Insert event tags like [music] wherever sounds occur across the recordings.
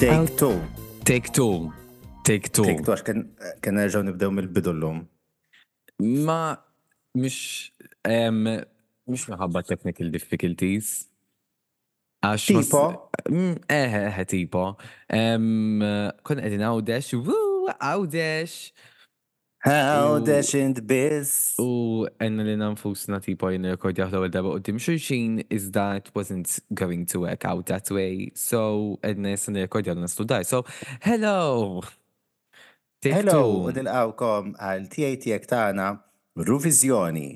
تيك تو تيك تو تيك تو تيك تو كان كان نرجعوا نبداو من البدو اللوم ما مش أم مش محبة تكنيكال ديفيكولتيز اش تيبا آه إيه تيبا ام كنا ادينا قاعدين نعاوداش عاوداش How U- dash in the biz. U għenna li nanfusna tipo jinn rekordjaħ l-ewel darba u dim xurxin is that wasn't going to work out that way. So għedna jessan rekordjaħ l-naslu. So, hello! Take Hello, u two. nilqawkom għal TATX tagħna Ruvizjoni.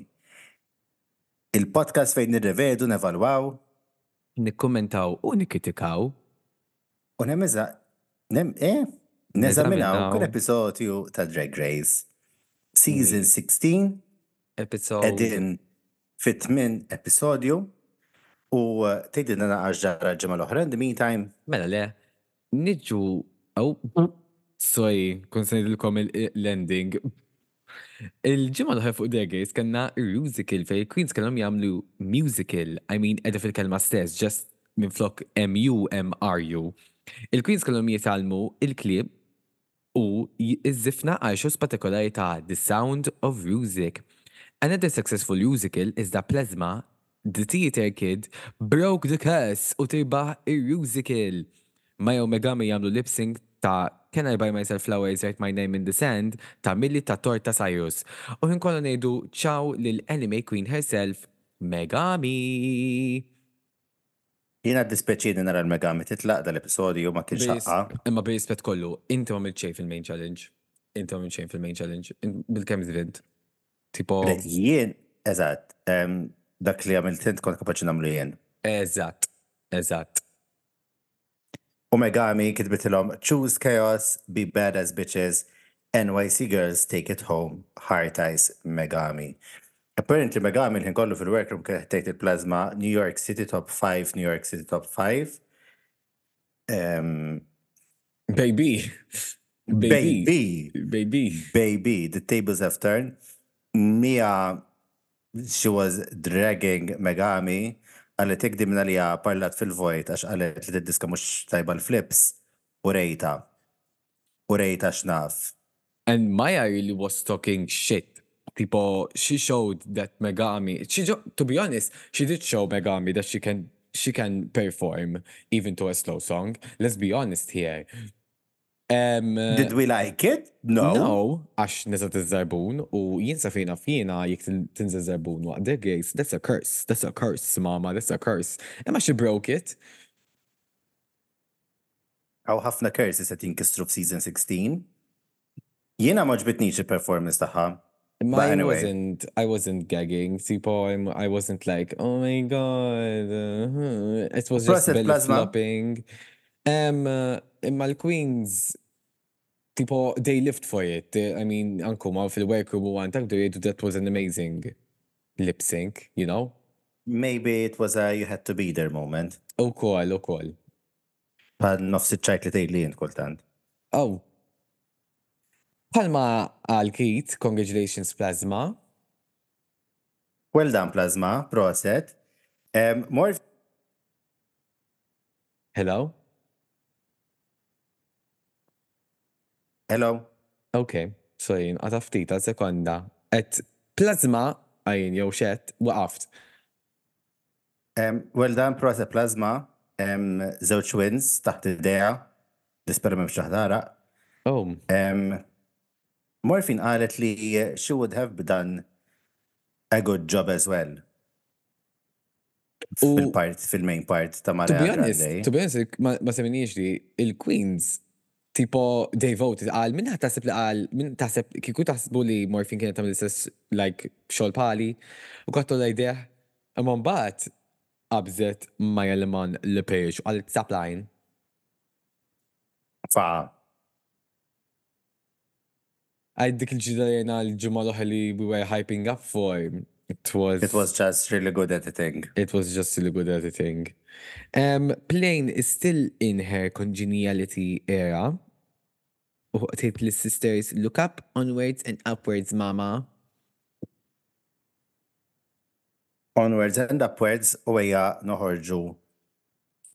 Il-podcast fejn nirrevedu, nevalwaw, Nikkommentaw u nikkritikaw. u nemeza, nem, eh, Neżaminaw. kull episodju ta' Drag Race. Season 16, Episode. edin fit min episodju, u uh, tejdina naqax ġara ġemma l-oħra, in the meantime, Mela le, nidġu, aw, sorry, kun senidilkom il-landing. Il-ġimma l fuq Degis kanna musical fej Queens kellhom jagħmlu musical, I mean edha fil-kelma stess, just minn flok M-U-M-R-U. Il-Queens kellhom jitalmu il-klib u jizzifna għal shows partikolari ta' The Sound of Music. Another successful musical is the Plasma, the theater kid, broke the curse u tirbaħ il-musical. Majo Megami jamlu lip-sync ta' Can I buy myself flowers, write my name in the sand ta' Milli ta' Torta Cyrus. U ħinkolla nejdu ċaw lil-anime queen herself, Megami jina dispeċini nara l-megami titlaq dal-episodju ma kienx ħaqqa. Imma bejspet kollu, inti għamil ċej fil-main challenge. Inti għamil ċej fil-main challenge. Bil-kem zvid. Tipo, Jien, eżatt, em, dak li għamilt int kont kapaċi namlu jien. eżatt, eżatt. U Megami kitbitilhom Choose Chaos, Be Badass Bitches, NYC Girls Take It Home, Heart Eyes Megami. Apparently Megami l kollu fil-workroom kien tgħid il-plasma New York City Top 5, New York City Top 5. Um, Baby. baby, Baby. baby, the tables have turned. Mia, she was dragging Megami, għalli tikdi minna li parlat fil-vojt, għax għallet li t-diska mux tajba l-flips, u rejta. U rejta xnaf. And Maya really was talking shit. Tipo, she showed that Megami, she, to be honest, she did show Megami that she can she can perform even to a slow song. Let's be honest here. Um, Did we like it? No. No, għax nizat iż-żarbun u jinsa fejna fjena jek tinżel żarbun waqt the gays. That's a curse. That's a curse, mama. That's a curse. Imma she broke it. Għaw ħafna curses qed jinkistru f'season 16. Jiena ma ġbitniex il-performance tagħha. But I anyway. wasn't, I wasn't gagging. Tipo, I'm, I wasn't like, oh my god. uh-huh." It was just belly flopping. Um, uh, imma l-Queens, tipo, they lived for it. I mean, anku ma fil-workroom u għantak do jgħidu that was an amazing lip sync, you know? Maybe it was a you had to be there moment. U kol, u kol. Pa nofs iċ-ċajt li tgħidli jien kultant. Oh. Palma għal-kit, congratulations plasma. Well done, Plasma. Proset. Um, more Hello? Hello. Ok, so jien, għataftita sekonda. Et plasma, għajin, jew xet, waqaft. Um, well done, Proset Plasma. Um, Zewċ wins taħt memx taħdara. Oh, Um, Morfin qalet li she would have done a good job as well. Fil-part, fil-main part ta' to Maria be honest, to be honest, ma, seminix li il-Queens, tipo, they voted, għal, minn taħseb li għal, minn taħseb, kiku taħsbu li Morfin kienet tamil istess, like, xol pali, u għattu la idea, għamon bat, qabżet Maja Leman l-page, għal t-sapline. Fa, Għaj dik il-ġidajna l-ġumma l li we were hyping up for. It was, it was just really good editing. it was just really good editing. Um, Plain is still in her congeniality era. U tgħid li sisters look up, onwards and upwards, mama. Onwards and upwards u għja noħorġu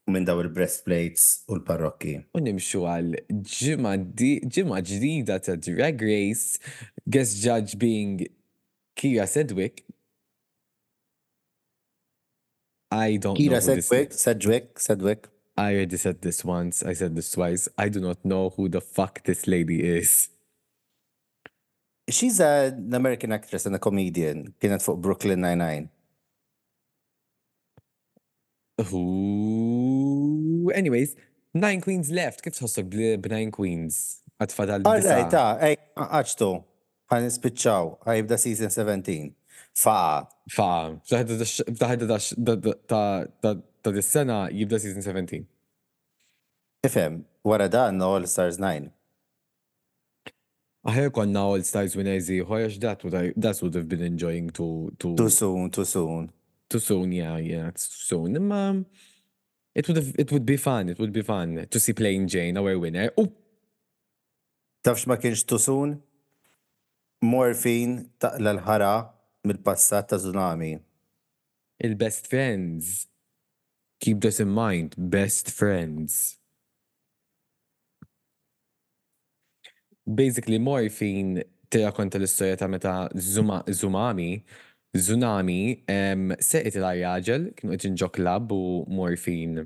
minn daw il-breastplates u l-parrokki. U nimxu għal ġimma di- ġimma ġdida ta' Drag Race, guest judge being Kyra Sedgwick. I don't Kira know who this Sedgwick, Sedgwick, Sedgwick. I already said this once, I said this twice. I do not know who the fuck this lady is. She's an American actress and a comedian. Kienet fuq Brooklyn Nine-Nine. Anyways, nine queens left. Kif tħossok b'nine queens? Għatfadal Għarrej, ta' ej, għaxtu. Għan nispiċċaw, għajibda season 17. Fa' Fa, f'daħda ta' dis-sena jibda season 17. ifem, wara dan All Stars 9. Aħjar konna All Stars winners ieħor, that would I, that would have been enjoying to to Too soon, too soon. Too soon, yeah, yeah, it's too soon. Imma it would have it would be fun, it would be fun to see Plain Jane our winner. Oh, Tafx ma kienx too soon? Morfin taqla l-ħara mill-passat ta' tsunami. il-best friends. Keep this in mind, best friends. Basically, Morphine tira konta l-istoria ta' meta Zuma, Zumami, Tsunami seqet il-għajjaġel, kienu għedin ġo klab u morfin.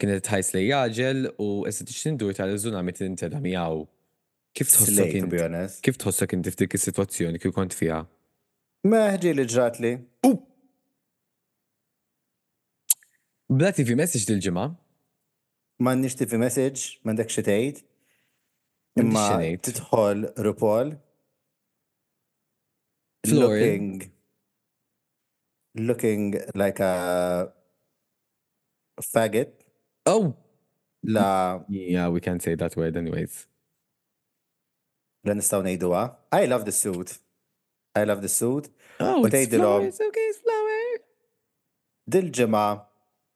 Kienet tħajs li jaġel u esset tindur tal-tsunami t-intela miaw. Kif tħossok inti? Kif tħossok inti f'dik is-sitwazzjoni kif kont fiha? Meħġi li ġratli. Bla TV message dil-ġimgħa. M'għandniex TV message, m'għandek xi tgħid. Imma tidħol Rupol titħol RuPaul. Floral. Looking, looking like a faggot. Oh, La, yeah, we can't say that word anyways. la nistaw nejduwa. I love the suit. I love the suit. Oh, U it's tgħidilhom- flowers, okay, it's flower. Dil-ġemma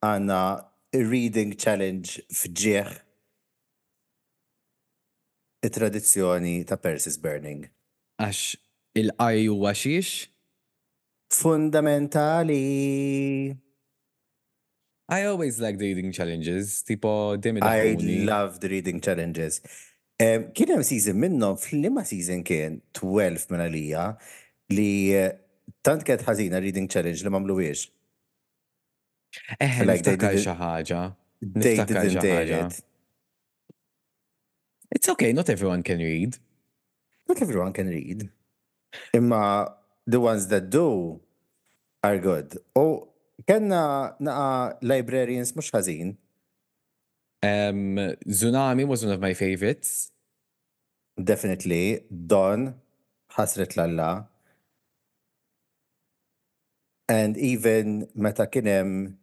għanna uh, reading challenge fġieħ it-tradizzjoni ta' Paris Is Burning. Għax il-qaj huwa xiex, Fundamentali. I always like the eating challenges, tipo demi I love the reading challenges. Um, kien hemm season minnhom fl-imma season kien 12 minn għalija li eh, tant kienet ħażina reading challenge li mamluwiex. Eh, like they xi ħaġa. They didn't dare it. It's okay, not everyone can read. Not everyone can read. Imma the ones that do are good. U kenna naqa librarians mux ħażin. Um, Tsunami was one of my favorites. Definitely. Don, ħasret lalla. And even meta kienem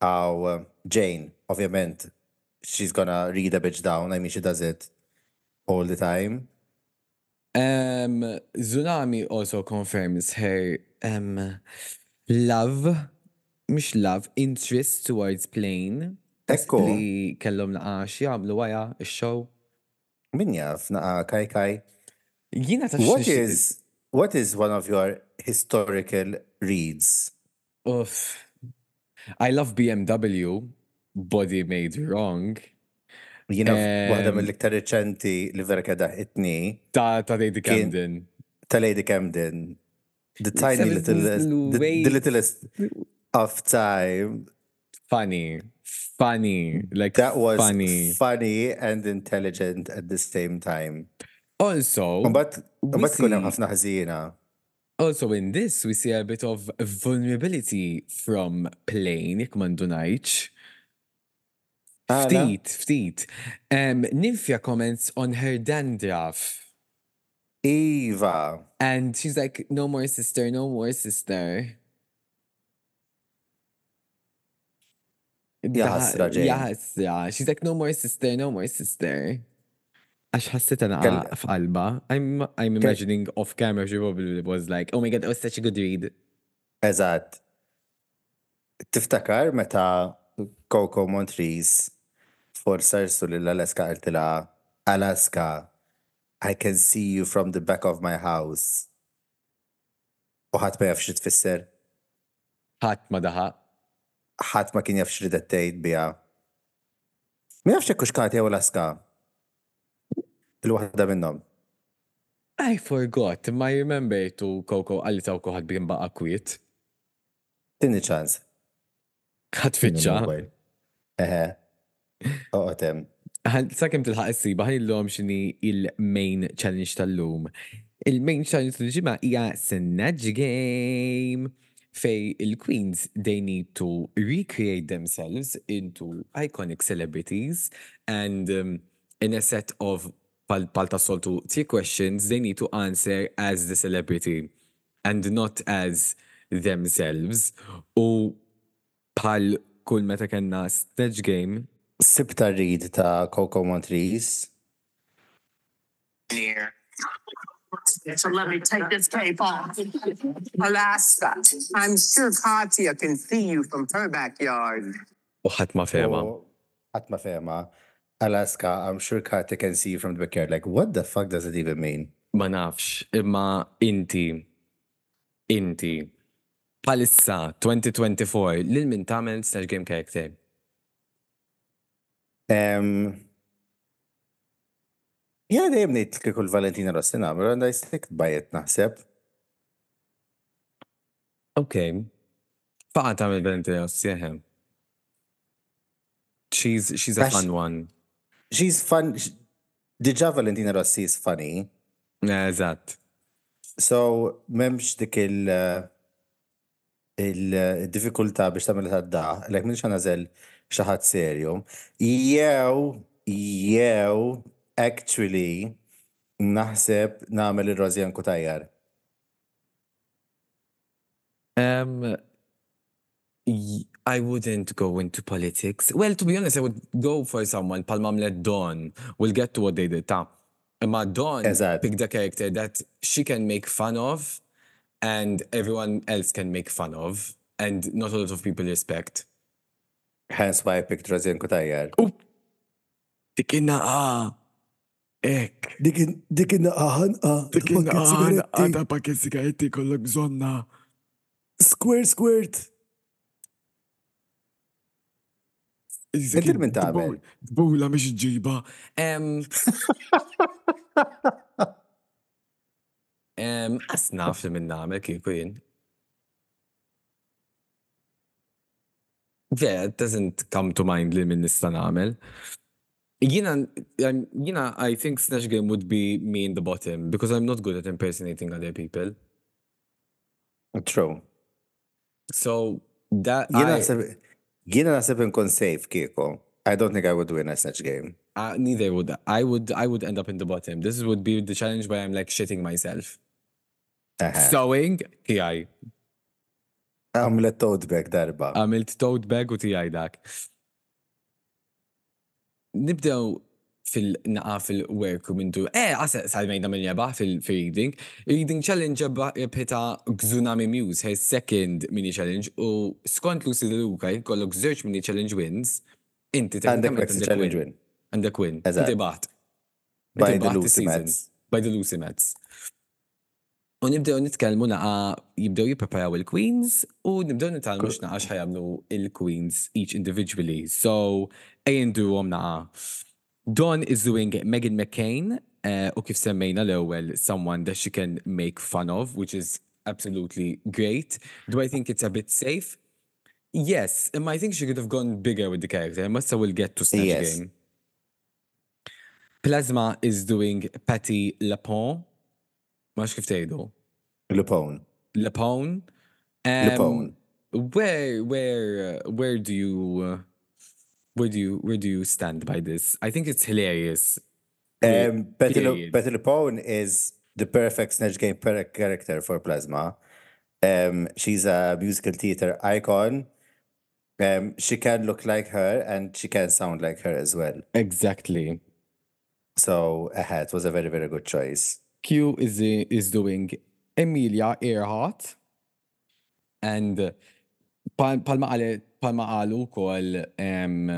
għaw Jane, ovvjament, she's gonna read a bitch down. I mean, she does it all the time. Um, Tsunami also confirms her um, love, mux love, interest towards Plane. Ekku. Li kellhom laqax jagħmlu wara ix-show. Min jaf, naqa kaj kaj. Jiena ta' What is, what is one of your historical reads? Uff. I love BMW, Body Made Wrong. Jina waħda mill-iktar reċenti li vera kada itni Ta' ta' Lady Camden. ta' Lady Camden. The tiny Seven little, little the, littlest of time. Funny. Funny. Like That was funny. funny and intelligent at the same time. Also, Umbat, we umbat tkun hemm see- ħafna ħażina. also in this, we see a bit of vulnerability from Plane, jek mandu najċ. Ftit, ftit. Um, Nymphia comments on her dandruff. Iva. And she's like, no more sister, no more sister. Jane. She's like, no more sister, no more sister. Għax ħassit għana Kell- f'qalba. I'm, I'm imagining off camera she probably was like, oh my god, that was such a good read. Eżatt. Tiftakar meta Coco Montrese forsa rsu l-Alaska għaltila Alaska, I can see you from the back of my house. U ħadd ma jafx tfisser. ħadd ma daħaq. ħadd ma kien jaf x'ridet tgħid biha. Ma jafx hekk Kati jew Alaska. Il-waħda minnhom. I forgot, ma remember tu Coco għalli taw kuħad bin baqa kwiet. Tini ċans. ħad fitxa. Eħe. [laughs] Oh, Oqotem. Sakem tilħaq s-siba, ħan il-lom xini il-main challenge tal-lum. Il-main challenge tal-ġimma hija Snatch Game fej il-queens they need to recreate themselves into iconic celebrities and um, in a set of pal, pal soltu three questions they need to answer as the celebrity and not as themselves u pal kull meta kanna stage game Sibta read ta' Coco Montrese. Here. So let me take this cape off. Alaska, I'm sure Katya can see you from her backyard. U ħadd ma fema. Ħadd ma fema. Alaska, I'm sure Katya can see you from the backyard. Like, what the fuck does it even mean? Ma nafx, imma inti, inti, palissa 2024, lil min tamel stage game character. Ja, dejjem ngħid kieku l-Valentina Rossi nagħmlu għandha jstik bajet naħseb. Ok. Faqa tagħmel Valentina Rossi eħem. She's she's a fun one. She's fun. Diġà Valentina Rossi is funny. Eżatt. So, memx dik il- il-diffikultà biex tagħmel tadda, lek minn xanażel xaħat serju. Jew, jew, actually, naħseb nagħmel il-Rosianne Cutajar. Um, I wouldn't go into politics. Well, to be honest, I would go for someone, Palmamlet Dawn. We'll get to what they did. Ta. Ma Dawn Eżatt. picked a character that she can make fun of and everyone else can make fun of and not a lot of people respect. Hence why I picked Razin Kutajjar. U dikinna ah. Ek. Dikinna aħan ah. Dikinna aħan ah ta' pakket sigaretti kollok bżonna. Squirt, squirt. Intil minn ta' Bula miex ġiba. Asnaf li minn namel kien. Yeah, it doesn't come to mind li minn nista namel. Jina, um, jina, I think Snatch Game would be me in the bottom because I'm not good at impersonating other people. True. So that Jiena I, naħseb jiena naħseb nkun safe kieku. I don't think I would win a snatch game. uh, neither would I would I would end up in the bottom. This would be the challenge where I'm like shitting myself. Eħe. Sewing, TI. Għamlet tote bag darba. Għamilt tote bag u TI dak. Nibdew fil-naqa fil-work mintu, eh, għasa sal-mejda minn jaba fil-reading. Reading challenge jabħita Gzunami Muse, her second mini challenge, u skont Lucy Luka, kollok zerċ mini challenge wins, inti Għandek Challenge win. Għandek win. Inti baħt. By the Lucy. Mets. By the Lucy Mets. U nibdew nitkellmu naqa jibdew jippreparaw il-Queens u nibdew nitalmu x'naqa x'ħajamlu il-Queens each individually. So, ejjen duhom naqa. Dawn is doing Meghan McCain uh, u kif semmejna l-ewwel someone that she can make fun of, which is absolutely great. Do I think it's a bit safe? Yes, um, I think she could have gone bigger with the character. I must will get to Snatch Yes. Game. Plasma is doing Patti LuPone. Max kif tgħidu? Lupone. Lapone. Lapone. Where where uh, where do you uh, where do you where do you stand by this? I think it's hilarious. Um, Betty. Betty Lupone is the perfect snatch game per character for Plasma. Um, she's a musical theater icon. Um, she can look like her and she can sound like her as well. Exactly. So, uh, it was a very, very good choice. Q is is doing Amelia Earhart and pal- palma għale palma għalu kol um,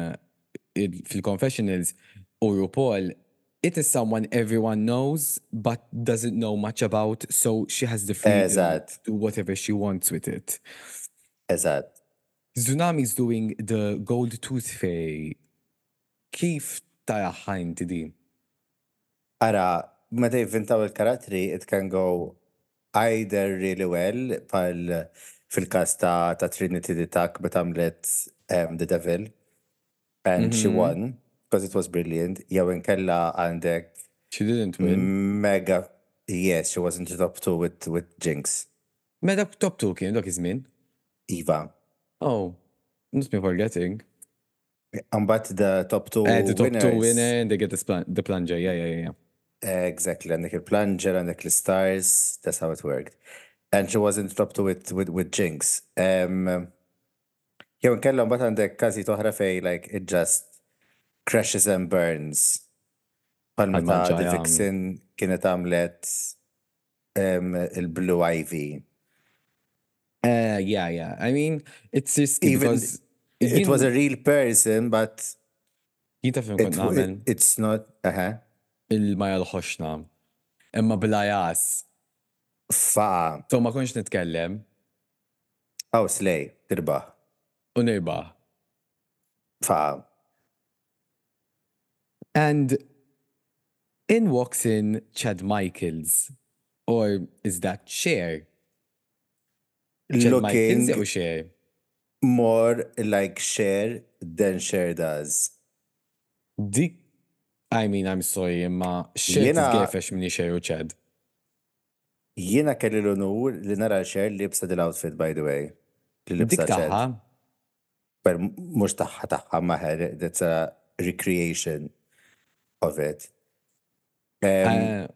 fil-confessionals u RuPaul it is someone everyone knows but doesn't know much about so she has the freedom Eżatt. to do whatever she wants with it. Eżat. Xunami is doing the Gold Tooth Fairy. Kif taraħħa inti di? Ara, meta jivvintaw il-karatteri, it can go either really well, pal fil-kas ta', ta Trinity the Tuck, but għamlet um, The Devil, and she won, because it was brilliant. Jew inkella għandek She didn't win. mega, yes, she was in the top two with, with Jinx. Meta top 2 kien dak iż-żmien. Eva. Oh, not me forgetting. But the top two Eh, the top winners, two winner and they get the, spl- the plunger. Yeah, yeah, yeah, yeah. Exactly, għandek il-plunger, għandek il-stars, that's how it worked. And she was in the top two with, with, with Jinx. Um, jew nkella mbagħad għandek każi toħra fej, like, it just crashes and burns. Meta Għal-manġa, The. Vixen kienet għamlet um, il-Blue Ivy. Uh, yeah, yeah. I mean, it's just Even because It was a real person, but it, it, it's not, uh-huh. il-maja l-ħoxna. Imma bil-ajas. Fa, So ma konx nitkellem aw slej, tirbaħ. u nirbaħ. Fa, And in walks in Chad Michaels. Or is that Cher? Chad Michaels looking or Cher? more like Cher than Cher does. Dik, I mean, I'm sorry, imma Jena- titgefex minni Cher u Chad. Jiena kelli l-onur li nara Cher li libsa dil-outfit, by the way. Li libsa taħħa, Per mux taħħa taħħa maħer, that's a recreation of it. Um, eh,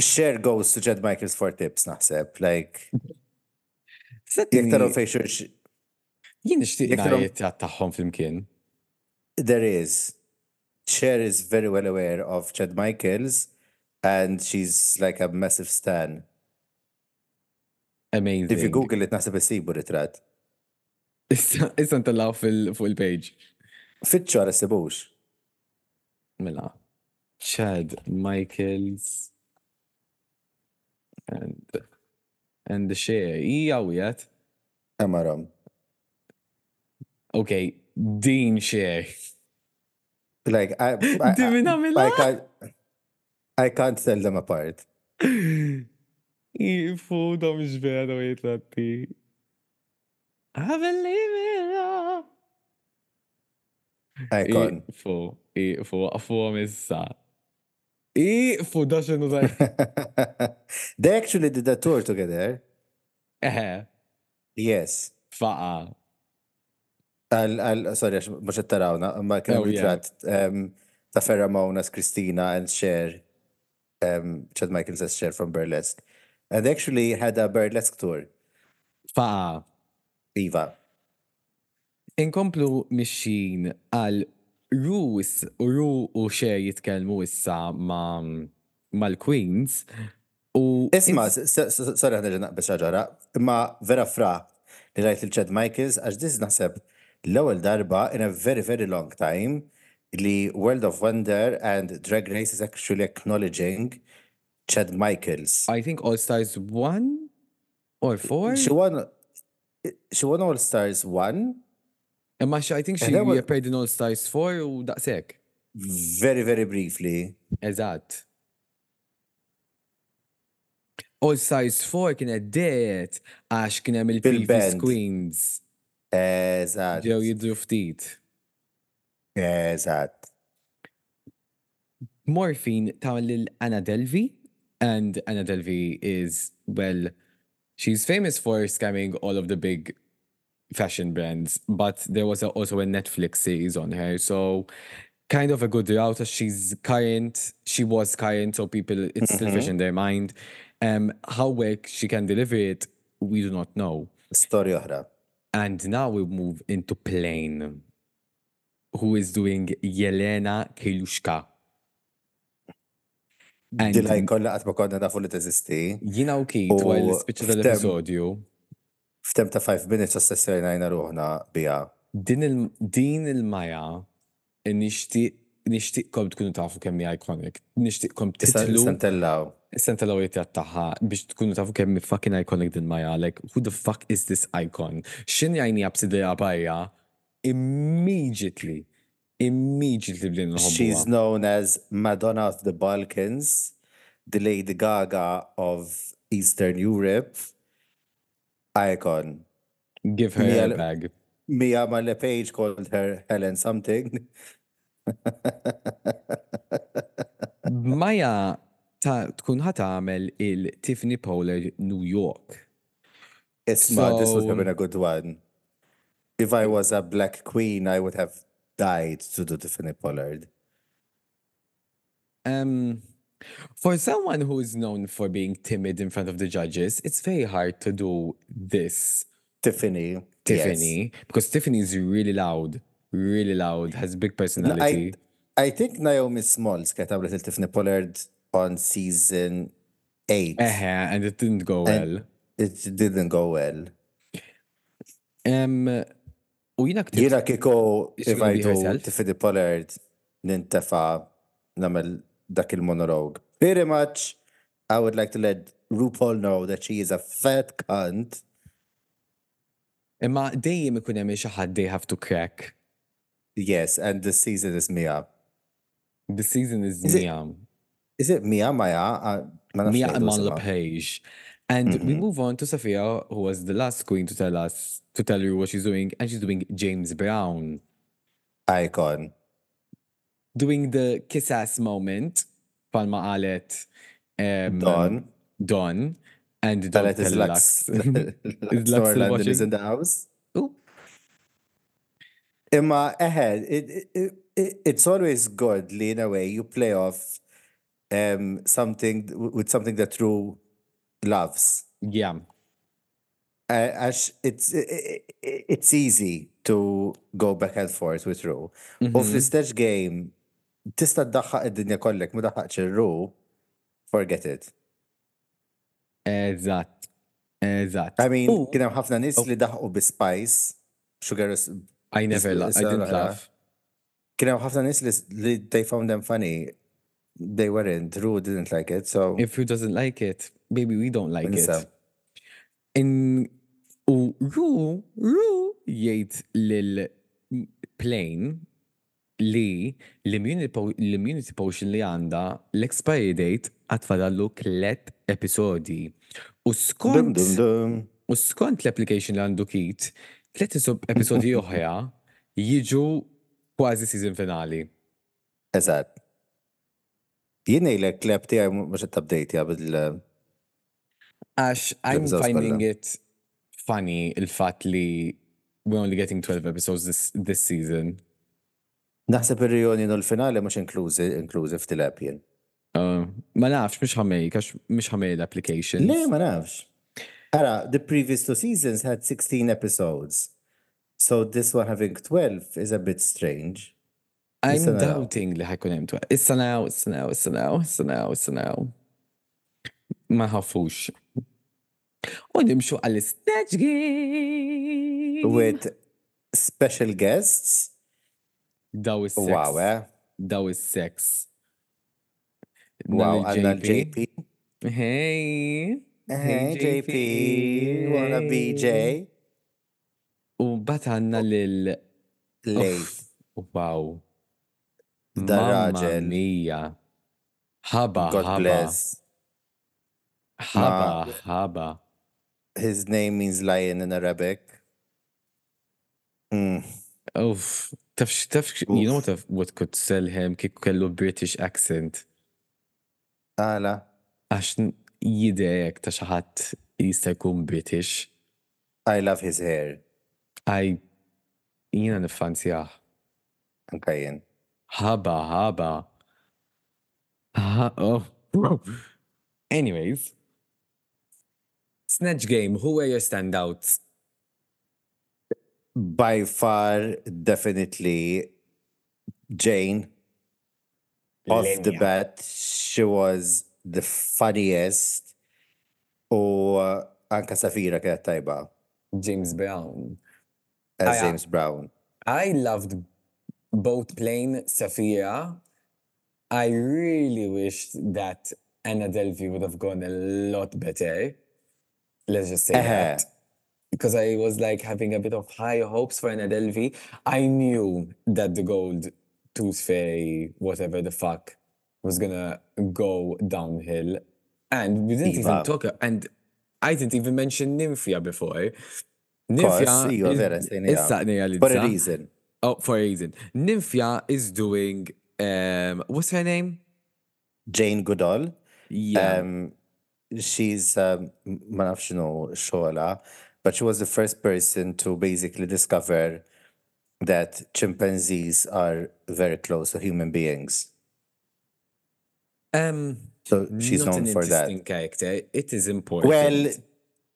Cher goes to Jed Michaels for tips, naħseb. Like, jek settini, taraw fej xurx, jien tarom- najt taħħom fl-imkien. there is. Cher is very well aware of Chad Michaels, and she's like a massive stan. Amazing. If you Google it, naħseb isibu ritrat. [laughs] Issa issa ntallaw fil- fuq il-page. Fitxu għara sibux. Mela. Chad Michaels and and the share. Ija wieħed. Amaram. Okay, Dean share. Like, I, I, I. I can't, I can't tell them apart. Ifu da mhux vera u jitlatti. I believe it. Icon. Ifu, ifu, fu issa. Ifu da xinu da. they actually did a tour together. Eh, [laughs] Yes. faqa. Al, al, sorry, mux tarawna, ma kien Oh, ritrat ta' Ferramona as Christina and Cher, um, Chad Michaels as Cher from Burlesque. And actually had a burlesque tour, Faqa. Eva. Inkomplu mixin għal Ru is- Ru u xer jitkellmu issa ma mal-Queens u Isma, sorry ħana ġenaq biex ġara, imma vera fra li rajt il-Chad Michaels, għax dis naħseb l-ewwel darba in a very, very long time li World of Wonder and Drag Race is actually acknowledging Chad Michaels. I think All Stars 1 or 4? She won, she won All Stars 1 Imma I think she was- appeared in All Stars 4 u daqsek. very, very briefly. Eżatt. All Stars 4 kienet det għax kien hemm il-previous. Queens Eżat, ġew jidru ftit. eżat. Morphine lil Anna Delvey, and Anna Delvey is, well, she's famous for scamming all of the big fashion brands, but there was a, also a Netflix series on her, so kind of a good route she's current, she was current, so people, it's still fresh in their mind. Um, how well she can deliver it, we do not know. Storja oħra. And now we move into Plane, who is doing Yelena Kilushka. Dilaj kolla għatma konna nafu li teżisti. Jina u kit U ftem- tal-episodju, F'tem ta' 5 minutes għas-sessjonajna ruħna bija. din il- din il-maja nixtieqkom tkunu tafu kemm hija iconic. Nixtieqkom Issa titlu nistantellaw. Senta l-għawietat taħħa biex tkunu tafu kemm fucking iconic din Maja, like, who the fuck is this icon? Xin jajni għabsidija barja, immediately, immediately bdin She's known as Madonna of the Balkans, the Lady Gaga of Eastern Europe. Icon. Give her Mia- a bag. Mia Marley Page called her Helen something. [laughs] Maja ta' tkun ħat għamel il-Tiffany Pollard New York. Isma, this would have So- been a good one. If I was a black queen, I would have died to do Tiffany Pollard. Um, for someone who is known for being timid in front of the judges, it's very hard to do this, Tiffany. yes. Tiffany, because Tiffany is really loud, really loud, has big No, personality. I, I think Naomi Smalls kienet għamlet il-Tiffany Pollard on season 8. Eh, and it didn't go well. It didn't go well. Um, u jina ktibt Jina kiko, Is she if gonna I be do herself? Tiffany Pollard, nintefa namel dak il-monologue. Pretty much, I would like to let RuPaul know that she is a fat cunt. imma dejjem ikun hemm xi ħadd they have to crack. Yes, and this season is Mia. The season is Is it- Mia. Is it Mia, Maya? Uh, Mia isimha. LePage. And we move on to Sapphira, who was the last queen to tell us, to tell you what she's doing, and she's doing James Brown. Icon. Doing the kiss ass moment, palma qalet um, Dawn. Don, and Don Talet is Lux. [laughs] [laughs] Lux. Lux Lux Orlando watching? is in the house. Ooh. Imma, eħed, it, it, it, it's always good, li in a way, you play off um, something with something that Rue loves. Yeah. Uh, Ash, it's i- i- i- it's easy to go back and forth with Ru. U fl-istess game, tista ddaħħaq id-dinja kollek, ma daħħaqx il-Ru, forget it. Eżatt. Eżatt. I mean, kien hemm ħafna nies li daħqu bi Spice, Sugar, is- I never, I didn't laugh. kien hemm ħafna nies li they found them funny. They weren't, Ru didn't like it, so. If who doesn't like it, maybe we don't like it. In u Ru, Ru jgħid lil plane li l-immunity po- l-immunity potion li għanda l-expiry date għatfadallu klet episodi. U skont, u skont l-application li għandu kit, tlet episodi [laughs] oħra jiġu kważi season finali. Eżatt. Jien ngħidlek kleb tiegħi mhux qed update bil Ash, I'm finding it funny il-fat li we're only getting 12 episodes this, this season. Naħseb ir-reunion u l-finali mhux inklużi f'tilab jien. Uh, ma nafx, mux ħamej, kax mux ħamej l-applications. Le, ma nafx. Ara, the previous two seasons had 16 episodes. So this one having 12 is a bit strange. I'm doubting li ħajkun hemm twa. Issa now, issa now, issa now, issa now, issa now. Ma ħafux. U nimxu għall-snatch game. With special guests. Daw is sex. Wow, eh? Daw is sex. Wow, għanna l-JP. Hey. Hey, JP, wanna BJ? U bat għanna lil. Late. Wow. Da Mamma raġel. mia. Ħaba, God ħaba. bless. ħaba, ħaba. His name means lion in Arabic. Mm. Uff, tafx, tafx, you know what, I've- what could sell him kik kellu British accent. Għala. Għax jidejek ta' xaħat jista' jkun British. I love his hair. I, jina nifanzjaħ. Anka jien. Ħaba, ħaba. Ha, oh. Anyways. Snatch game, who were your standouts? By far, definitely Jane. Off the bat, she was the funniest. U uh, anka Sapphira kienet tajba James Brown. as Ah, ja. James Brown. I loved boat plane Sapphira. I really wished that Anna Delvey would have gone a lot better. Let's just say Uh-huh. that. Because I was like having a bit of high hopes for Anna Delvey. I knew that the gold tooth fairy, whatever the fuck, was gonna go downhill. And we didn't even talk, and I didn't even mention Nymphia before. Course, iva, is- vera, stejnija. issa nejja For a reason. Oh, for a reason. Nymphia is doing, um, what's her name? Jane Goodall. Yeah. Um, she's um, ma nafx x'inhu xogħla, but she was the first person to basically discover that chimpanzees are very close to human beings. um, So she's known for that. character. It is important. Well,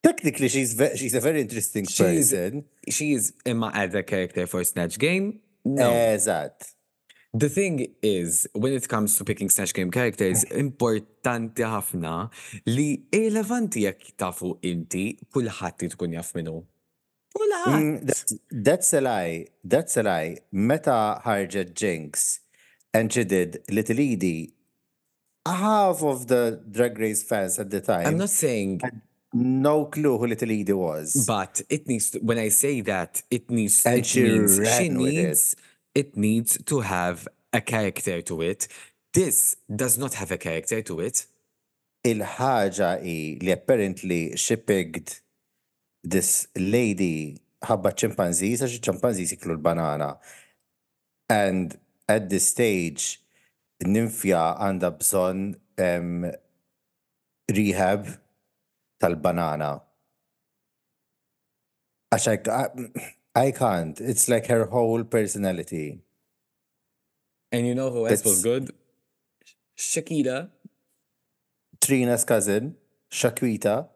technically, she's ve- she's a very interesting She's- person. she is Emma as a character for Snatch Game. No. Eżatt. The thing is, when it comes to picking Snatch Game characters, [laughs] importanti ħafna li irrelevanti jekk tafu inti kulħadd tkun jaf minnu. Mm, that's, that's a lie. That's a lie. Meta ħarġet Jinx and she did Little Edie, half of the Drag Race fans at the time I'm not saying no clue who Little Edie was. But it needs to, when I say that, it needs And it she means she with it. needs it needs to have a character to it. This does not have a character to it. Il-ħaġa i li apparently she picked this lady ħabba chimpanzees, għax chimpanzees jiklu l-banana. And at this stage, Nymphia għanda bżon um, rehab tal-banana. Għax I, I- I can't. It's like her whole personality. And you know who else was good? Shakira. Trina's cousin, Shaquita.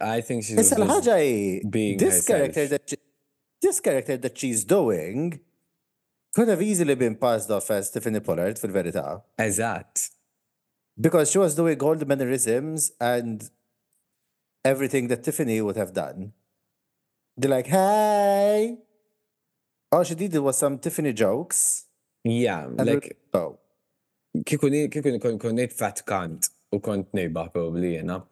I think she was Issa l-ħaġa being this character that she, this character that she's doing could have easily been passed off as Tiffany Pollard fil-verità. Eżatt. Because she was doing all the mannerisms and everything that Tiffany would have done. They're like, hey. All she did was some Tiffany jokes. Yeah, like oh, kiku ni- kiku kon konnejt fat kant u kont nejbaħ probably jena.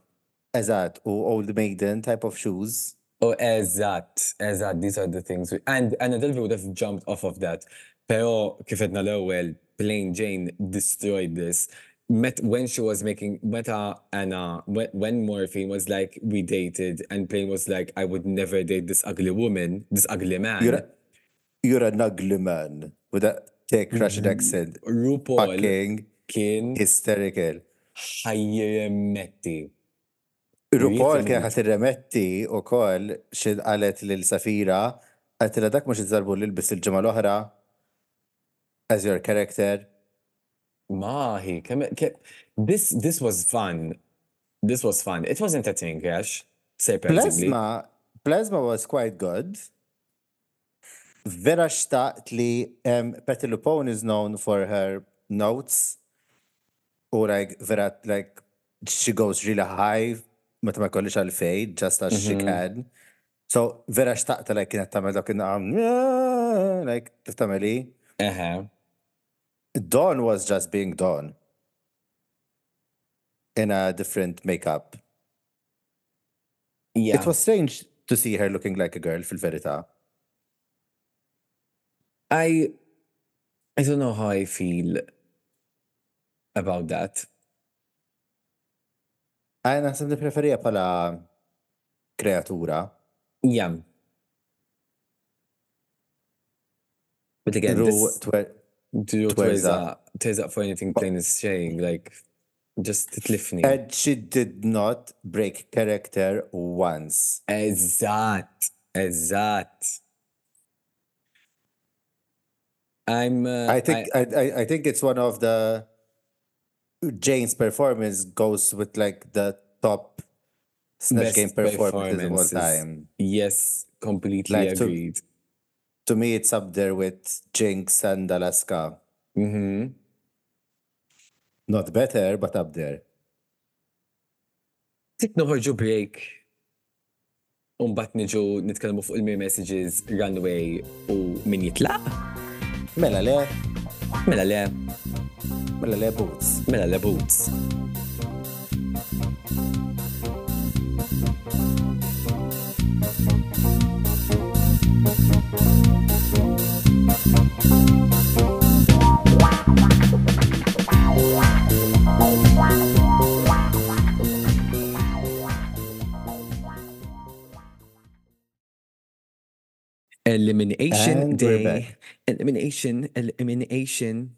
eżat, u Old Maiden type of shoes. Oh, eżatt, eżatt, these are the things. we- And Anna Delvey would have jumped off of that. Pero kif edna l-ewwel, Plane Jane destroyed this. Met when she was making meta Anna uh, when, when Morphine was like we dated and Plane was like I would never date this ugly woman, this ugly man. You're a, you're an ugly man with a thick Russian accent. RuPaul Fucking kien hysterical. ħajjemetti. RuPaul kien ħat remetti u koll xid għalet lil-Sapphira għalet dak mux iżarbu l-ilbis il-ġemma l-oħra as your character. Mahi, kem, kem, this this was fun. This was fun. It was entertaining, Ash. Surprisingly. Plasma, Plasma was quite good. Vera xtaqt li um, Patty Lupone is known for her notes or like Vera like she goes really high meta ma kollix għal fade just as she can. So Vera xtaqt like kienet tamel dak like kif tameli. Dawn was just being Dawn in a different makeup. Yeah. It was strange to see her looking like a girl fil-verità. I I don't know how I feel about that. Għajna naħseb preferija pala kreatura. Yeah. But again, Ru this, do twerza, twerza for anything Plane is saying, like, just titlifni. And she did not break character once. Eżatt, eżatt. I'm. Uh, I think I, I, I think it's one of the Jane's performance goes with like the top Snatch Game performances of all time. Yes, completely Like agreed. To me, it's up there with Jinx and Alaska. Mm-hmm. Not better, but up there. Tik noħorġu break. Umbat niġu nitkellmu fuq il-mir messages runway u min jitlaq. Mela le, Mela le, mela le boots. mela le boots. Elimination And day. Elimination, elimination.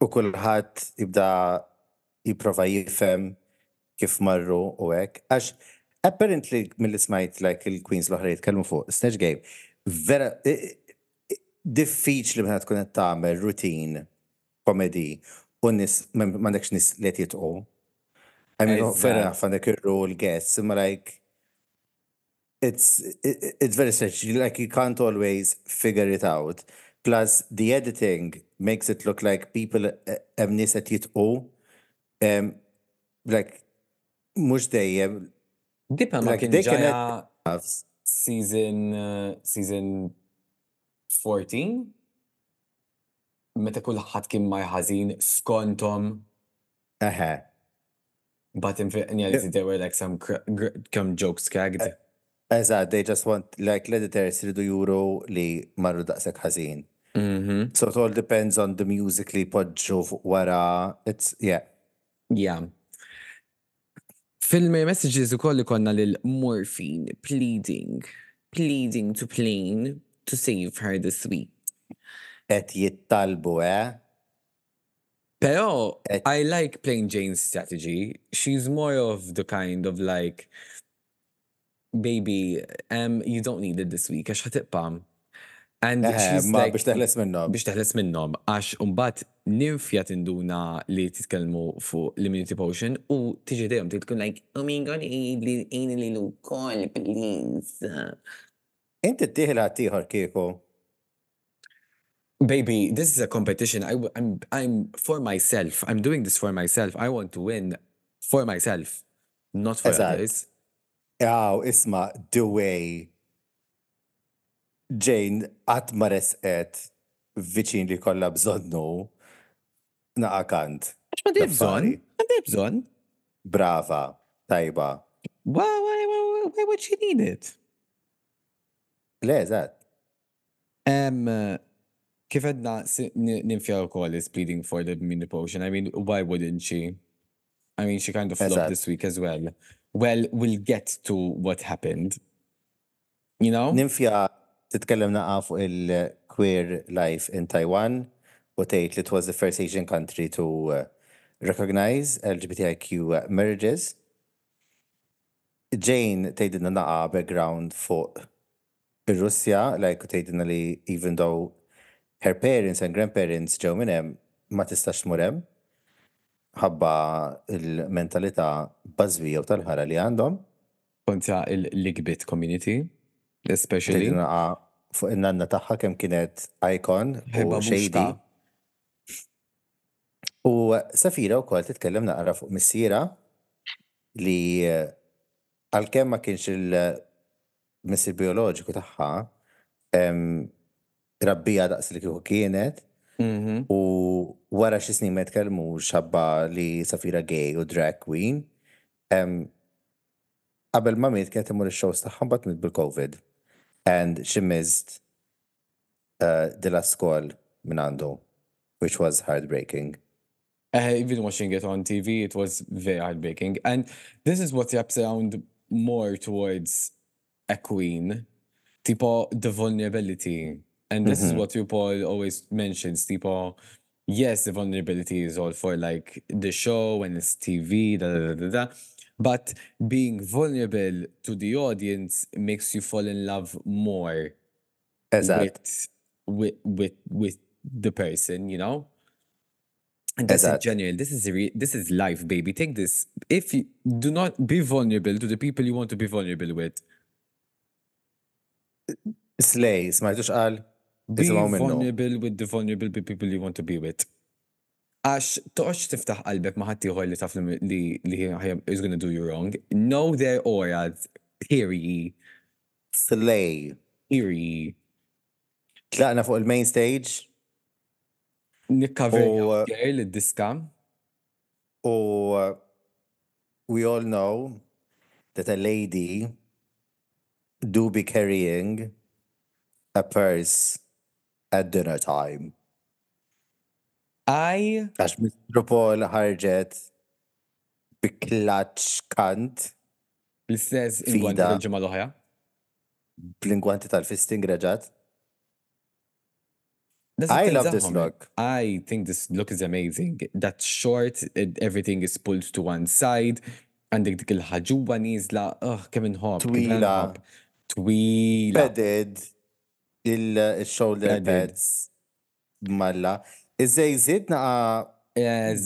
U kullħat jibda jiprofa jifem kif marru u hekk. Għax, apparently, mill smajt like il-Queens l-oħra jitkellmu fuq Snatch Game, vera, diffiċli meta tkun qed tagħmel routine komedi u nis m'għandekx nis li jitqu. I mean, fair enough, għandek ir-role guests, imma like, it's it, it's very strange. Like you can't always figure it out. Plus, the editing makes it look like people hemm nies qed jitqu. Um, like mhux dejjem Dipa ma kien ġaja. Season, uh, season 14? Meta kullħat kien ma ħażin skontom, Eħe. but in reality there were like some some jokes cracked. Eżatt, they just want like l-editors ridu juru li marru daqshekk ħażin. Mhm. So it all depends on the music li podġu wara. It's yeah. Yeah. Fil-messages u koll konna lil Morphine pleading, pleading to Plane to save her this week. Qed jittalbu, eh? Pero Et- I like Plane Jane's strategy. She's more of the kind of like, baby, um, you don't need it this week, għax ħatiqpa. And she's ma biex teħles minnhom. biex teħles minnom, għax umbat ninfja tinduna li titkellmu fuq l'immunity potion u tiġi dejjem tkun like, oh my god, li jini li lu call, please. Inti t-tieħla tiħor kieku. Baby, this is a competition. I, I'm, I'm for myself. I'm doing this for myself. I want to win for myself, not for others. Jaw, isma, the way Jane għat ma resqet viċin li kolla bżonnu naqakant. Għax ma bżon? Ma bżon? Brava, tajba. Why, why, why, why, would she need it? Le, eżat. Um, kif edna si- ni- ninfja u call is pleading for the mini potion. I mean, why wouldn't she? I mean, she kind of flopped this week as well. Well, we'll get to what happened. You know? Ninfja titkellem naqa fuq il-queer life in Taiwan u tgħid li it was the first Asian country to uh, recognize LGBTIQ uh, marriages. Jane tgħidilna naqa background fuq ir-Russja, like tgħidilna li even though her parents and grandparents ġew minn hemm ma tistax tmur hemm ħabba il-mentalità bażwija u tal-ħara li għandhom. kontra il-ligbit community, especially. Naqa fuq in-nanna tagħha kemm kienet icon u shady. U Safira u kol titkellem naqra fuq missiera li eh, għal-kem ma kienx il-missir bioloġiku em, rabbija daqs li kieku kienet Mhm. u wara xi snin ma jitkellmu xabba li Safira gay u drag queen. Qabel ma miet kienet imur ix-shows tagħha mbagħad bil-COVID. And she missed uh, the last call minn għandu, which was heartbreaking. Uh, even watching it on TV, it was very heartbreaking. And this is what wraps around more towards a queen, tipo the vulnerability. And this is what RuPaul always mentions, tipo, yes, the vulnerability is all for like the show and it's TV, da da da da da. But being vulnerable to the audience makes you fall in love more Eżatt. with, with with with the person, you know. And that's Eżatt. genuine. This is re- this is life, baby. Take this. If you do not be vulnerable to the people you want to be vulnerable with, Slay, smajtux qal? be vulnerable with the vulnerable people you want to be with. Għax toqx tiftaħ qalbek ma ħadd ieħor li taf li li is gonna do you wrong. Know their auras. Eerie, Slay. eerie. Tlaqna fuq il-main stage. Nikkaver U- girl id-diska. U we all know that a lady do be carrying a purse at dinner time. I Għax Mr. Paul ħarġet bi klaċ kant l-istess ingwanti tal-ġimgħa l-oħra. bl-ingwanti tal-fisting reġat. I love this look. I think this look is amazing. That short, it, everything is pulled to one side. Għandek dik il-ħagġuba nizla, oh, kemm inħobb. kif Twila. Twila. Padded il-shoulder pads malla. Iżej zid naqa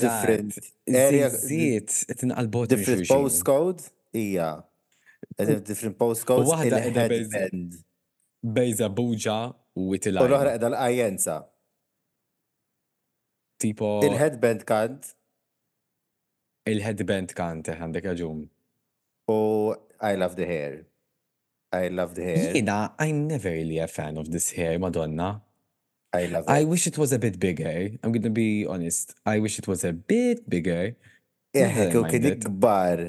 different area, Zizziet, tinqalbot different postcode. Ija. Different postcodes. waħda il-headband. Bejza buġa u U witilaj. l-oħra edha l-ajenza. Tipo, Il-headband kant il-headband kante għandek raġun. u I love the hair. I love the hair. Jina, I'm never really a fan of this hair, Madonna. I love I wish it was a bit bigger. Eh? I'm gonna be honest. I wish it was a bit bigger. Eħe, Never kien mind kien it. ikbar.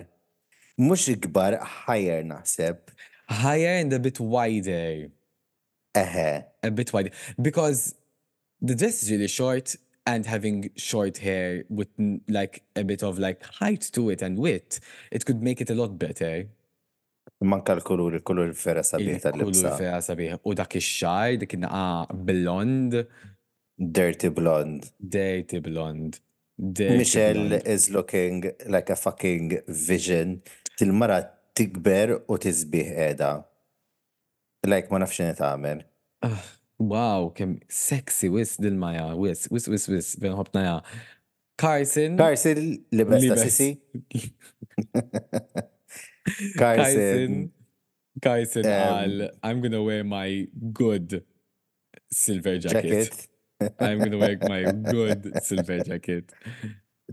Mux ikbar, higher naħseb. Higher and a bit wider. Eħe. A bit wider. Because the dress is really short and having short hair with like a bit of like height to it and width, it could make it a lot better. Manka l-kulur, il-kulur vera sabiħ Il-kulur tal-libsa. feja sabiħ. U dak ix-xar, dik naqa blond, Dirty blonde. dirty blond. Michelle is looking like a fucking vision. Til-mara tikber u tizbiħ edha. Like ma nafxin tagħmel. Wow, kem sexy wis dil-maja, wis, wis, wis, wis, ben ħobna ja. Carson. Carson li besta sisi. [laughs] Carson. Carson. Carson Um, għal, I'm gonna wear my good silver jacket. Jacket. I'm gonna wear my good silver jacket.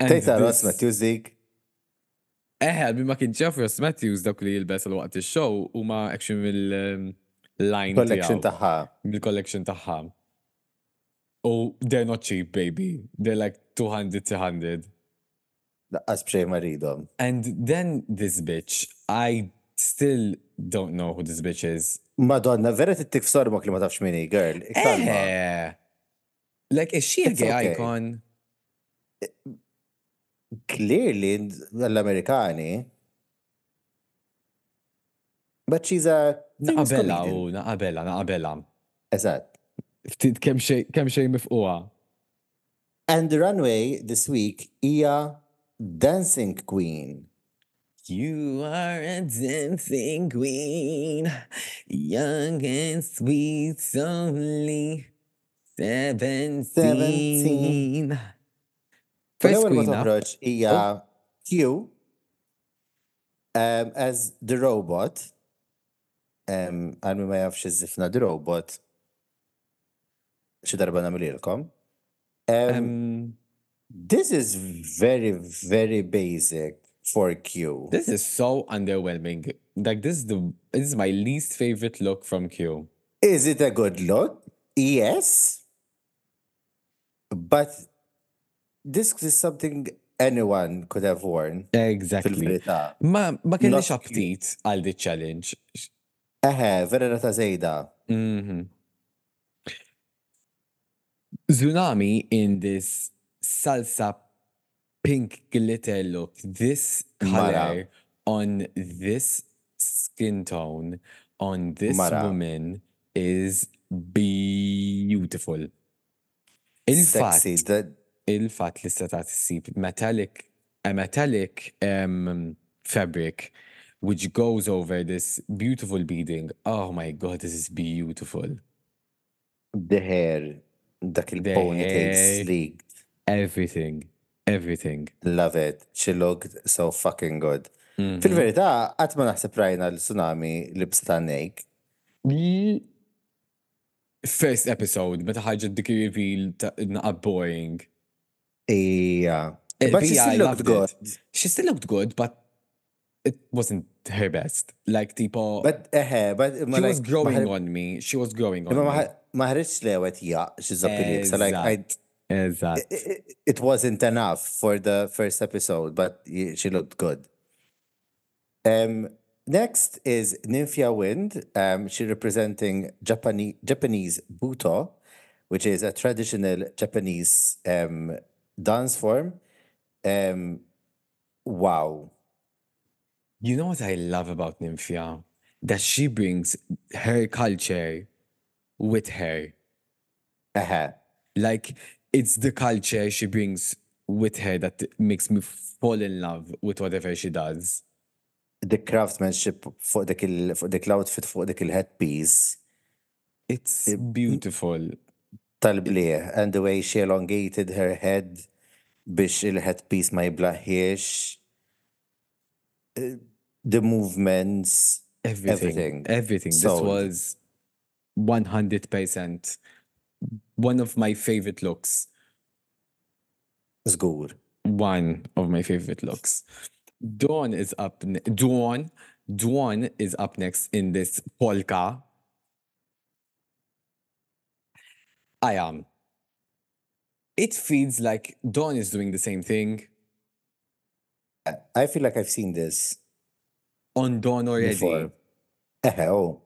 Tejta Ross this- Matthewsik. Eh, għalbi ma kien ġaf Ross Matthews dak li jilbes għal waqt il-show u ma action mill-line Collection taħħa. bil-collection taħħa. Oh, they're not cheap, baby. They're like 200, 300. Laqqas bxej maridom. And then this bitch, I still don't know who this bitch is. Madonna, vera tittik f'sormok li ma tafx minni, girl. Eh. Like, is she a gay okay. icon? Clearly, l-Amerikani. But she's a. Naqabella u naqabella, naqabella. Eżatt. Ftit kem xej mifquwa. And the runway this week hija Dancing Queen. You are a dancing queen, young and sweet, only seventeen. First L-ewwel ma queen, toħroġ hija Q um, as the robot. Um, Għalmi ma jafx iżifna the robot. Xi darba nagħmlilkom. Um, Um, this is very, very basic for Q. this is so underwhelming. Like this is the this is my least favorite look from Q. Is it a good look? Yes. But this is something anyone could have worn. Exactly. Ma ma kellix aptit għal di challenge. Eħe, vera ta' zejda. Mhm. Xunami in this salsa pink glitter look, this color Mara. on this skin tone on this Mara. woman is beautiful. Sexy. Il-fat, That, il-fat li seta tissib metallic, a metallic um, fabric which goes over this beautiful beading. Oh my god, this is beautiful. the hair. Dak The il-ponytail sleek. Everything. Everything. Love it. She looked so fucking good. Mhm. Fil-verità, għat ma naħseb rajna l-tsunami libs ta' nejk. L- First episode, meta ħarġet dik reveal ta' boring. Ija. But she still looked good. She still looked good, but it wasn't her best. Like, tipo, But eħe, but she was growing on me. She was growing on me. ma- ħarġx lewet ja, she's So like, I, Eżatt. it, it- it wasn't enough for the first episode, but she looked good. Um, next is Nymphia Wind. Um, she representing Japanese Japanese butoh, which is a traditional Japanese um, dance form. Um, wow. You know what I love about Nymphia? That she brings her culture with her. Uh-huh. Like, it's the culture she brings with her that makes me fall in love with whatever she does. The craftsmanship for the il fuq dik l-outfit fuq dik il-headpiece It's beautiful. tal-blieħ and the way she elongated her head biex il-headpiece ma jiblaħiex. Uh, The movements, Everything. Everything. Everything. This was 100% one of my favorite looks. żgur. One of my favorite looks. Dawn is up. Ne- Dawn. Dawn is up next in this polka. I am. It feels like Dawn is doing the same thing I feel like I've seen this on Dawn already. before. [laughs] Oh.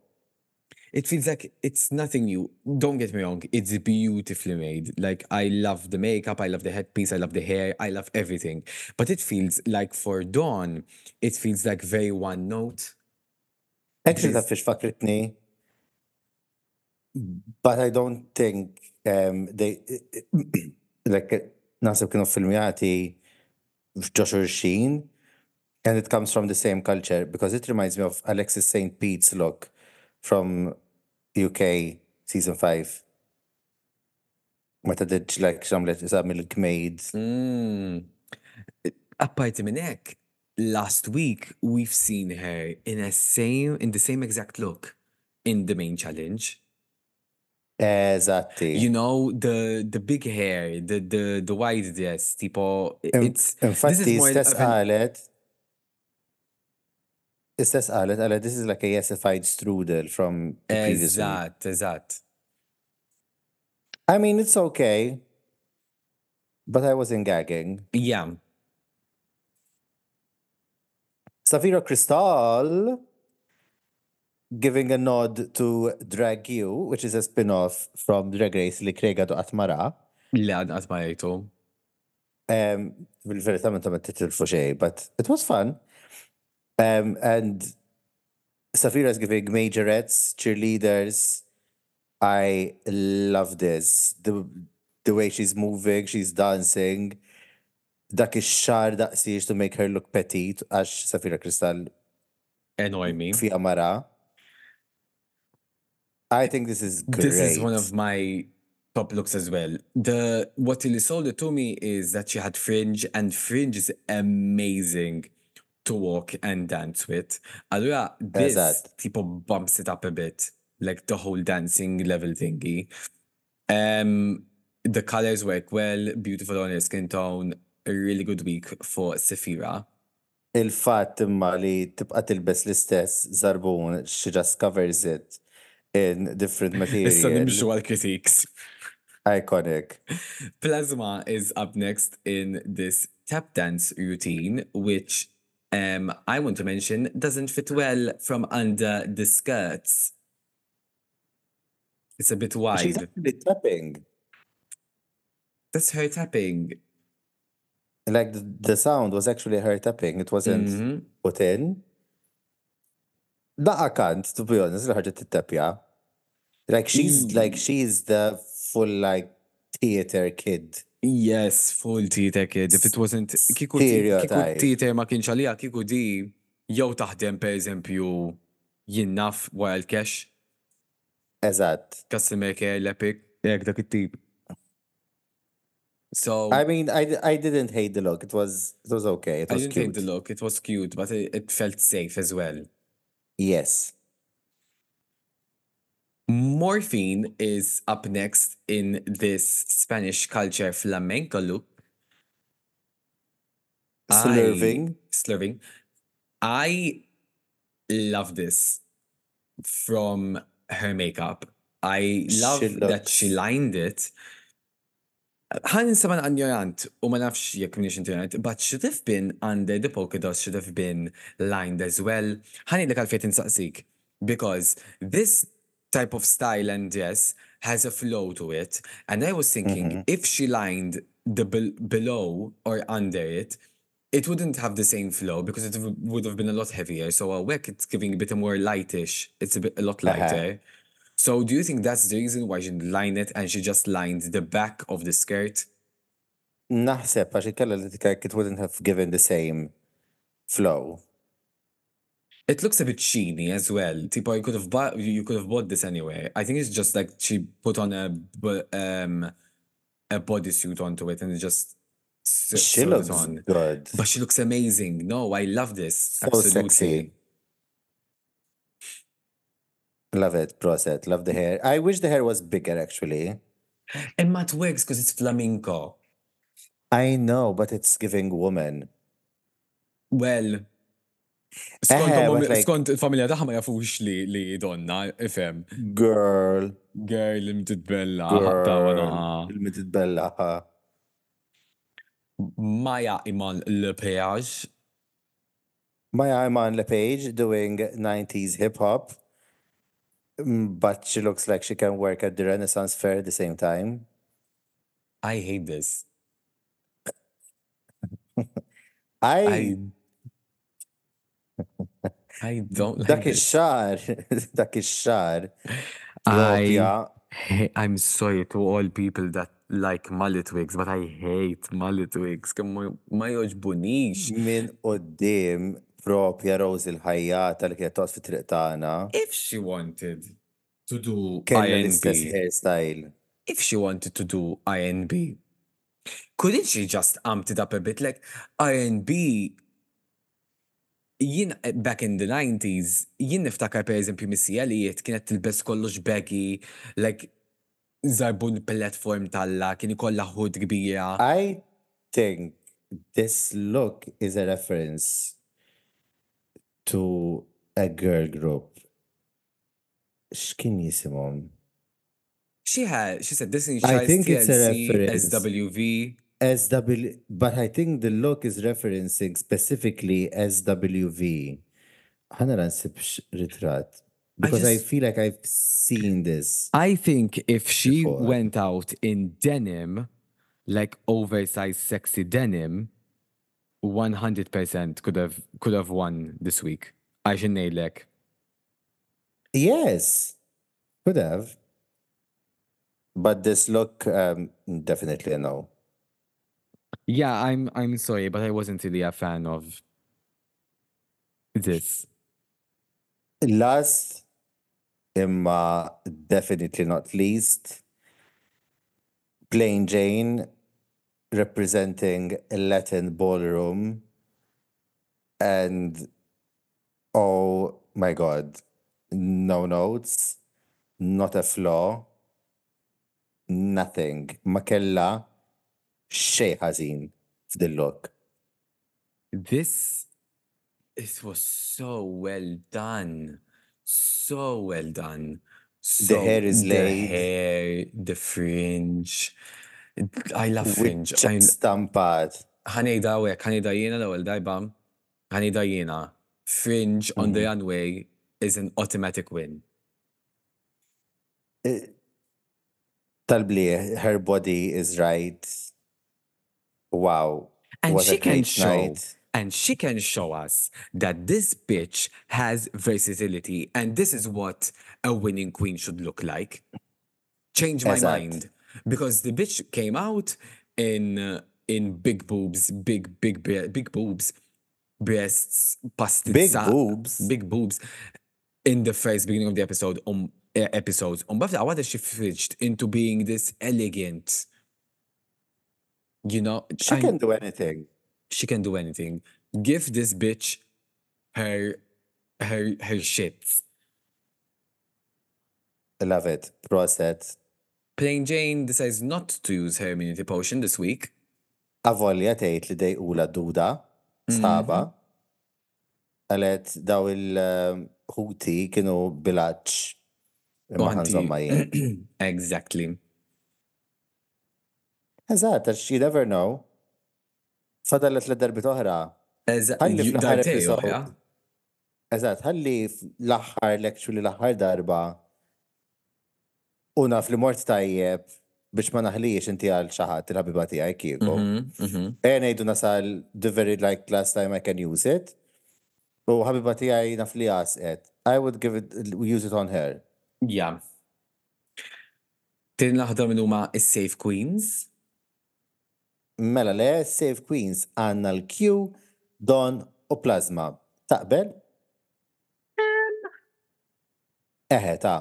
It feels like it's nothing new. Don't get me wrong, it's beautifully made. Like I love the makeup, I love the headpiece, I love the hair, I love everything. But it feels like for Dawn, it feels like very one note. Actually, ta' fiex fakritni. But I don't think um, they [clears throat] like nasib kienu filmjati f'ġo Sheen and it comes from the same culture because it reminds me of Alexis St. Pete's look from UK season 5. Meta did like xamlet isam il-gmejd. Mm. Apparti minn hekk, last week we've seen her in a same in the same exact look in the main challenge. Eżatti. You know, the the big hair, the the the wide dress, tipo it's this is Infatti, more stess qalet, istess qalet, qalet, this is like a yesified strudel from the previous week. Eżatt, eżatt. I mean, it's okay, but I wasn't gagging. Yeah. Safira Cristal giving a nod to Drag You, which is a spin-off from Drag Race li krega do Atmara. Le għadqat ma jajtu. Um, bil-verità ma ta' titilfu xej, but it was fun. Um, and Sapphira is giving majorettes, cheerleaders. I love this. The the way she's moving, she's dancing. Dak ix-xar daqsiex to make her look petite, għax Sapphira Cristál Enormi. fi Amara. I think this is great. This is one of my top looks as well. The what really sold it to me is that she had fringe, and fringe is amazing to walk and dance with. Allora, this Eżatt. tipo bumps it up a bit, like the whole dancing level thingy. Um, the colors work well, beautiful on your skin tone. A really good week for Sapphira. Il-fatt imma li tibqa tilbes l-istess zarbun, she just covers it in different [laughs] Issa material. nimxu għal critiques. Iconic. Plasma is up next in this tap dance routine, which um, I want to mention doesn't fit well from under the skirts. It's a bit wide. She's actually tapping. That's her tapping. Like the, the sound was actually her tapping. It wasn't Mhm. put in. Daqa kant, to be honest, l-ħarġa t-tapja. Like she's like she's the full like theater kid. Yes, full theater eh, kid. If it wasn't kiku ti- kiku Stereotype. theater ma kienx għalija kiku di jew taħdem per eżempju jinnaf wara l-cash, Eżatt. customer care, l-epic, jek dak it-tip. So I mean, I, d- I didn't hate the look. It was it was okay. It I was didn't cute. hate the look. It was cute, but it, it felt safe as well. Yes. Morphine is up next in this Spanish culture flamenco look. I- Slurving. Slurving. I love this from her makeup. I love She that she lined it. Ħan insaban ignorant u ma nafx jekk minix internet, but should have been under the polka dots should have been lined as well. Ħan id għalfejt insaqsik. Because this type of style and dress has a flow to it. And I was thinking mm-hmm. if she lined the bel- below or under it, it wouldn't have the same flow because it w- would have been a lot heavier. So a wick, it's giving a bit more lightish. It's a bit a lot uh-huh. lighter. So do you think that's the reason why she didn't line it and she just lined the back of the skirt? Naħseb għax ikella li tikak it wouldn't have given the same flow. It looks a bit sheeny as well. Tipo, you could have bought you could have bought this anyway. I think it's just like she put on a um a bodysuit onto it and it just She looks on. good. But she looks amazing. No, I love this. So Absolutely. sexy. Love it, proset. Love the hair. I wish the hair was bigger actually. And Matt wigs because it's flamenco. I know, but it's giving woman. Well, skont, but like- skont il-familja taħħa ma jafux li donna, ifem. Girl, Girl, li mtitbella, girl. Il-mitbella. ha. Maja iman le peage. Maya I'm on the page doing 90s hip hop, mm, but she looks like she can work at the Renaissance Fair at the same time. I hate this. [laughs] I, I I don't like [laughs] dak ix-xar, dak ix-xar. I I'm sorry to all people that like mullet wigs, but I hate mullet wigs. Ma- joġbunix. Min qoddim propja Rose il-ħajjata li kienet toqgħod fit-triq tagħna. If she wanted to do INB, hairstyle. if she wanted to do INB, couldn't she just amped it up a bit? Like INB, jien eh, back in the 90s, jien niftakar per eżempju Missy Elliott kienet tilbes kollox baggy, like zarbun platform talla, kien ikolla hood kbira. I think this look is a reference to a girl group. X'kien jisimhom? She had, she said this in I think it's a reference. SWV. SW, but I think the look is referencing specifically SWV. ħana nsibx ritrat. Because I, just- feel like I've seen this. I think if she Before. went out in denim, like oversized sexy denim, 100% could have could have won this week. I nail like Yes, could have. But this look, um, definitely a no. Yeah, I'm I'm sorry, but I wasn't really a fan of this. Last, imma definitely not least, Plane Jane representing a Latin ballroom. And oh my God, no notes, not a flaw, nothing. Ma kella xej ħażin f'dil look. This it was so well done. So well done. So, hair is the laid. hair, the fringe. I love fringe. Stampat. ħanejda għek, ħanejda jiena l-ewel dajba, ħanejda jiena. Fringe on the mm-hmm. runway is an automatic win. Eh, Talbli, her body is right. Wow. And she can show, night. and she can show us that this bitch has versatility, and this is what a winning queen should look like. Change my Exact. mind because the bitch came out in uh, in big boobs, big big big boobs, breasts, pastizza, Big boobs? big boobs. In the first beginning of the episode, um, uh, episodes, um, but what she switched into being this elegant. You know, She I- can do anything. she can do anything. Give this bitch her her her shit. I love it. Proset. Plane Jane decides not to use her immunity potion this week. Avolja tgħid li dejqula duda, sħaba. Għalet mm-hmm. daw il-ħuti um, kienu bilaċ. Imma Għanti- ħanżomma jien. [clears throat] exactly. Eżatt, għax you never know. Fadallet l-darbit oħra. Ħalli fl-aħħar. Eżatt, ħalli l-aħħar darba. U naf li mort tajjeb biex ma naħlix inti għal xaħat il-ħabiba tiegħi kieku. Mhm, mhm. Eh ngħidu nasal the very like last time I can use it. U ħabiba tiegħi naf li jasqet. I would give it, use it on her. Ja. Tin laħda minn huma is-Safe Queens. Mela le, Save Queens għanna l-Q, Don u Plasma. Taqbel? Eħe, ta'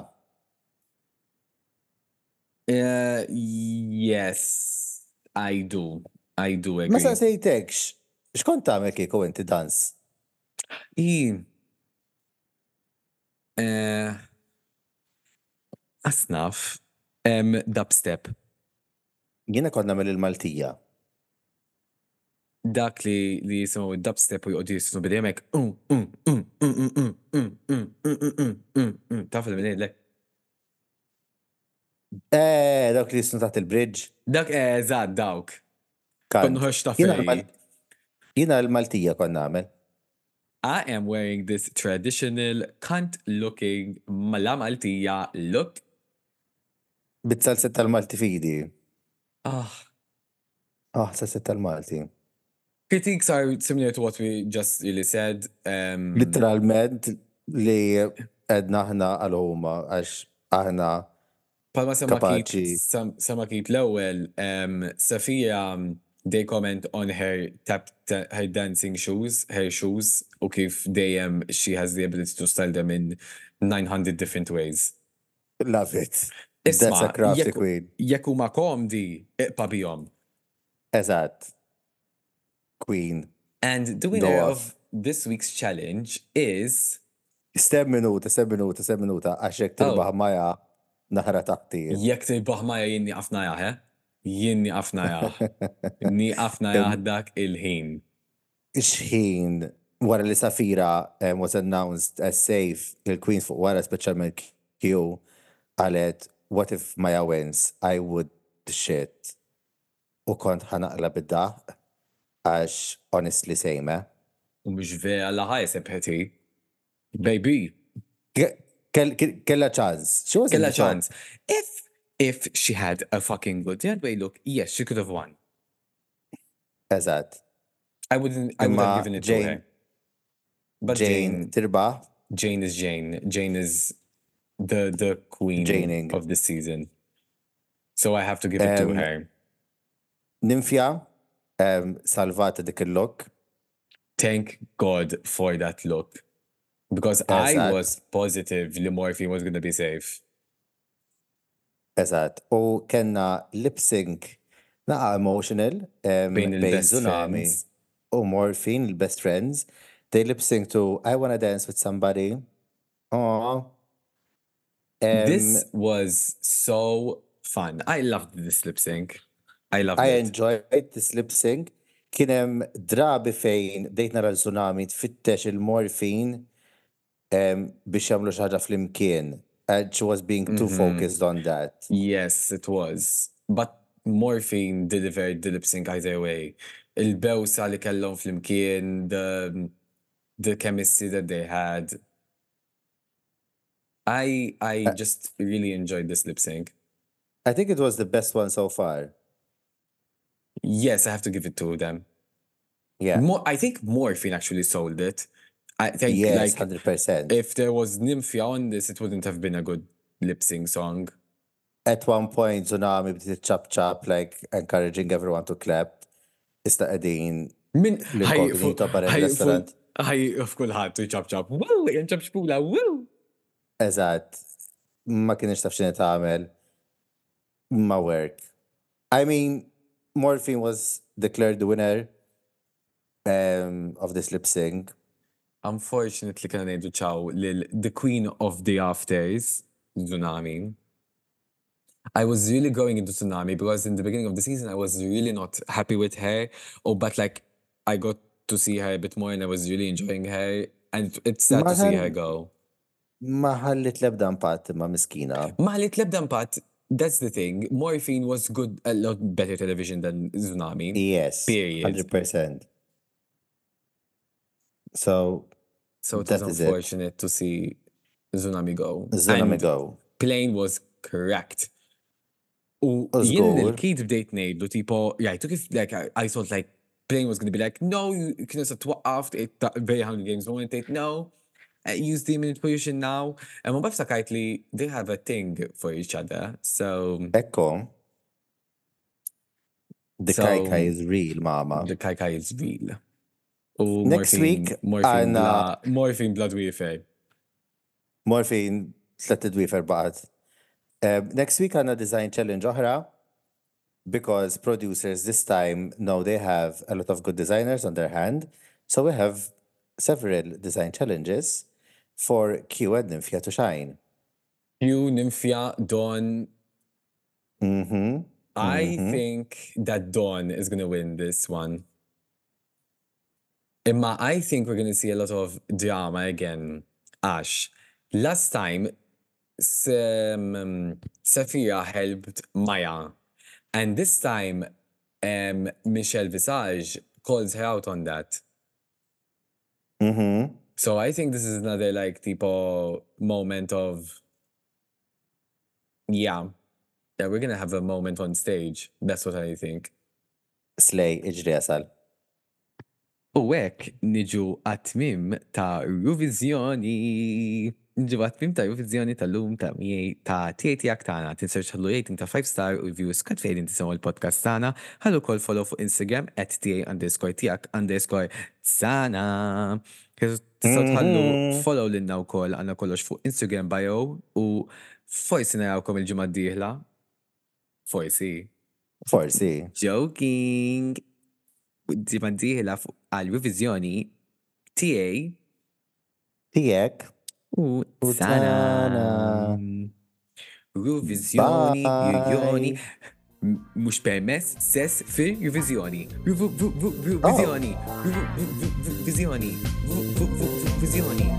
Uh, yes, I do. I do Ma agree. sa' sejtekx, xkont tagħmel kieku inti dans? I. Uh, asnaf. Um, dubstep. Jiena konna mill il-Maltija. Dak li li jisimu dubstep u jgħoddu jisnu bidemek. Taf le. Eh, dawk li jisnu taħt il-bridge. Dak eżad dawk. kan. Konnu ħoċ taf Jiena l-Maltija konna għamel. I am wearing this traditional cunt looking mala Maltija look. Bit-salset tal-Malti fidi. Ah, Ah, salset tal-Malti. Critiques are similar to what we just really said. Um, Literalment li edna ħna għal-huma għax aħna Palma sema kit l-ewel, um, um, they comment on her tap, ta- her dancing shoes, her shoes, u kif dejjem she has the ability to style them in 900 different ways. love it. That's a Isma, crafty queen. Jekk huma komdi, iqpa bihom. Eżatt. Queen. And the winner Go of this week's challenge is Steb minuta, steb minuta, steb minuta, għaxek tirbaħ maja naħra taħti. jekk tilbaħ ma jinni għafna he? Jinni għafna jaħ. [laughs] Ni għafna jaħ dak il-ħin. Xħin, wara li Safira was announced as safe, il-Queen fuq wara specialment Q, għalet, what if Maja wins? I would shit. U kont ħanaqla bid-daħ, għax honestly sejme. U mux vera la ħaj sepħeti. Baby, Ke- kell- kell- Kella ċans. She was kella chance. If if she had a fucking good way look, yes, she could have won. Eżatt. I wouldn't I would have given it Jane- to her. But Jane Jane, tirbaħ, Jane is Jane. Jane is the the queen Janing. of the season. So I have to give it to Um, her. Nymphia, um, salvata dik. Thank God for that look. Because I was positive li Morphine was going to be safe. Eżatt. U kena lip sync naqa emotional um, Bejn il-best Xunami u Morphine, il-best friends. They lip sync to I Wanna Dance with Somebody. Aww. Um, this was so fun. I loved this lip sync. I loved I it. enjoyed this lip sync. Kienem drabi fejn bdejt nara l-Xunami tfittex il-Morphine um, biex jamlu xaġa fl-imkien. And she was being too Mhm. focused on that. Yes, it was. But Morphine delivered the lip sync either way. Il-bewsa li kellhom fl-imkien, the, the chemistry that they had. I I Uh, just really enjoyed this lip sync. I think it was the best one so far. Yes, I have to give it to them. Yeah. More, I think Morphine actually sold it. I think yes, like hundred percent. if there was Nymphia on this, it wouldn't have been a good lip sync song. At one point, Xunami bdiet chop chop, like encouraging everyone to clap. Ista qegħdin Min L-incognito barra il-restaurant. ħaj f'kulħadd tu ċab ċab. Wow, jen ċab xpula, wow. eżatt ma kienx taf x'inhi tagħmel ma work. I mean, Morphine was declared the winner um, of this lip sync. Unfortunately, kena nejdu ċaw lil the queen of the afters, Xunami. I was really going into Xunami because in the beginning of the season, I was really not happy with her. Oh, but like, I got to see her a bit more and I was really enjoying her. And it's sad to see her go. Ma ħallit lebda impatt ma miskina. Ma li tlebda impatt, that's the thing. Morphine was good, a lot better television than Xunami. Yes. Period. Hundred percent. So So it That was is it. unfortunate to see Xunami go. Xunami And go. Plane was correct. U jien il-kid bdejt ngħidlu tipo, right, took if like I, I thought like Plane was gonna be like, no, you can just twaqqaf ta' very hungry games moment take no. Uh, Use the minute position now. And ma bafsa kajt li they have a thing for each other. So Ekko. The So- Kaika is real, mama. the Kai Kai is real. U Next morphine- week, morphine għanna- bla, morphine blood warfare. Morphine tlet dwifer baqat. Um, next week għanna design challenge oħra because producers this time know they have a lot of good designers on their hand. So we have several design challenges for Q and Nymphia to shine. You, Nymphia, Dawn, Mm-hmm. I think that Dawn is going to win this one. Imma I think we're going to see a lot of drama again. Ash, last time, um, Sapphira helped Mhi'ya. And this time, um, Michelle Visage calls her out on that. Mm-hmm. So I think this is another like tipo moment of yeah. Yeah, we're gonna have a moment on stage. That's what I think. Slay, iġri jasal. U hekk niġu għatmim ta' RUviżjoni. Niġu għatmim ta' RUviżjoni tal-lum ta' miej ta' tieti jak tana. Tinsarċ ħallu rating ta' 5 star u review skat fejn tisimaw il-podcast tana. Ħallu kol follow fuq Instagram at ta underscore tijak underscore sana. Kif tħallu mhm. follow lilna wkoll għandna kollox fuq Instagram bio u forsi narawkom il-ġimgħa d-dieħla. Forsi. Forsi. Joking. Ġimgħa d-dieħla għal-revizjoni tiegħi. Tiegħek. U sana. Revizjoni, jujoni. Mux permess sess fil revizjoni. Revizjoni. Oh. Revizjoni. Revizjoni.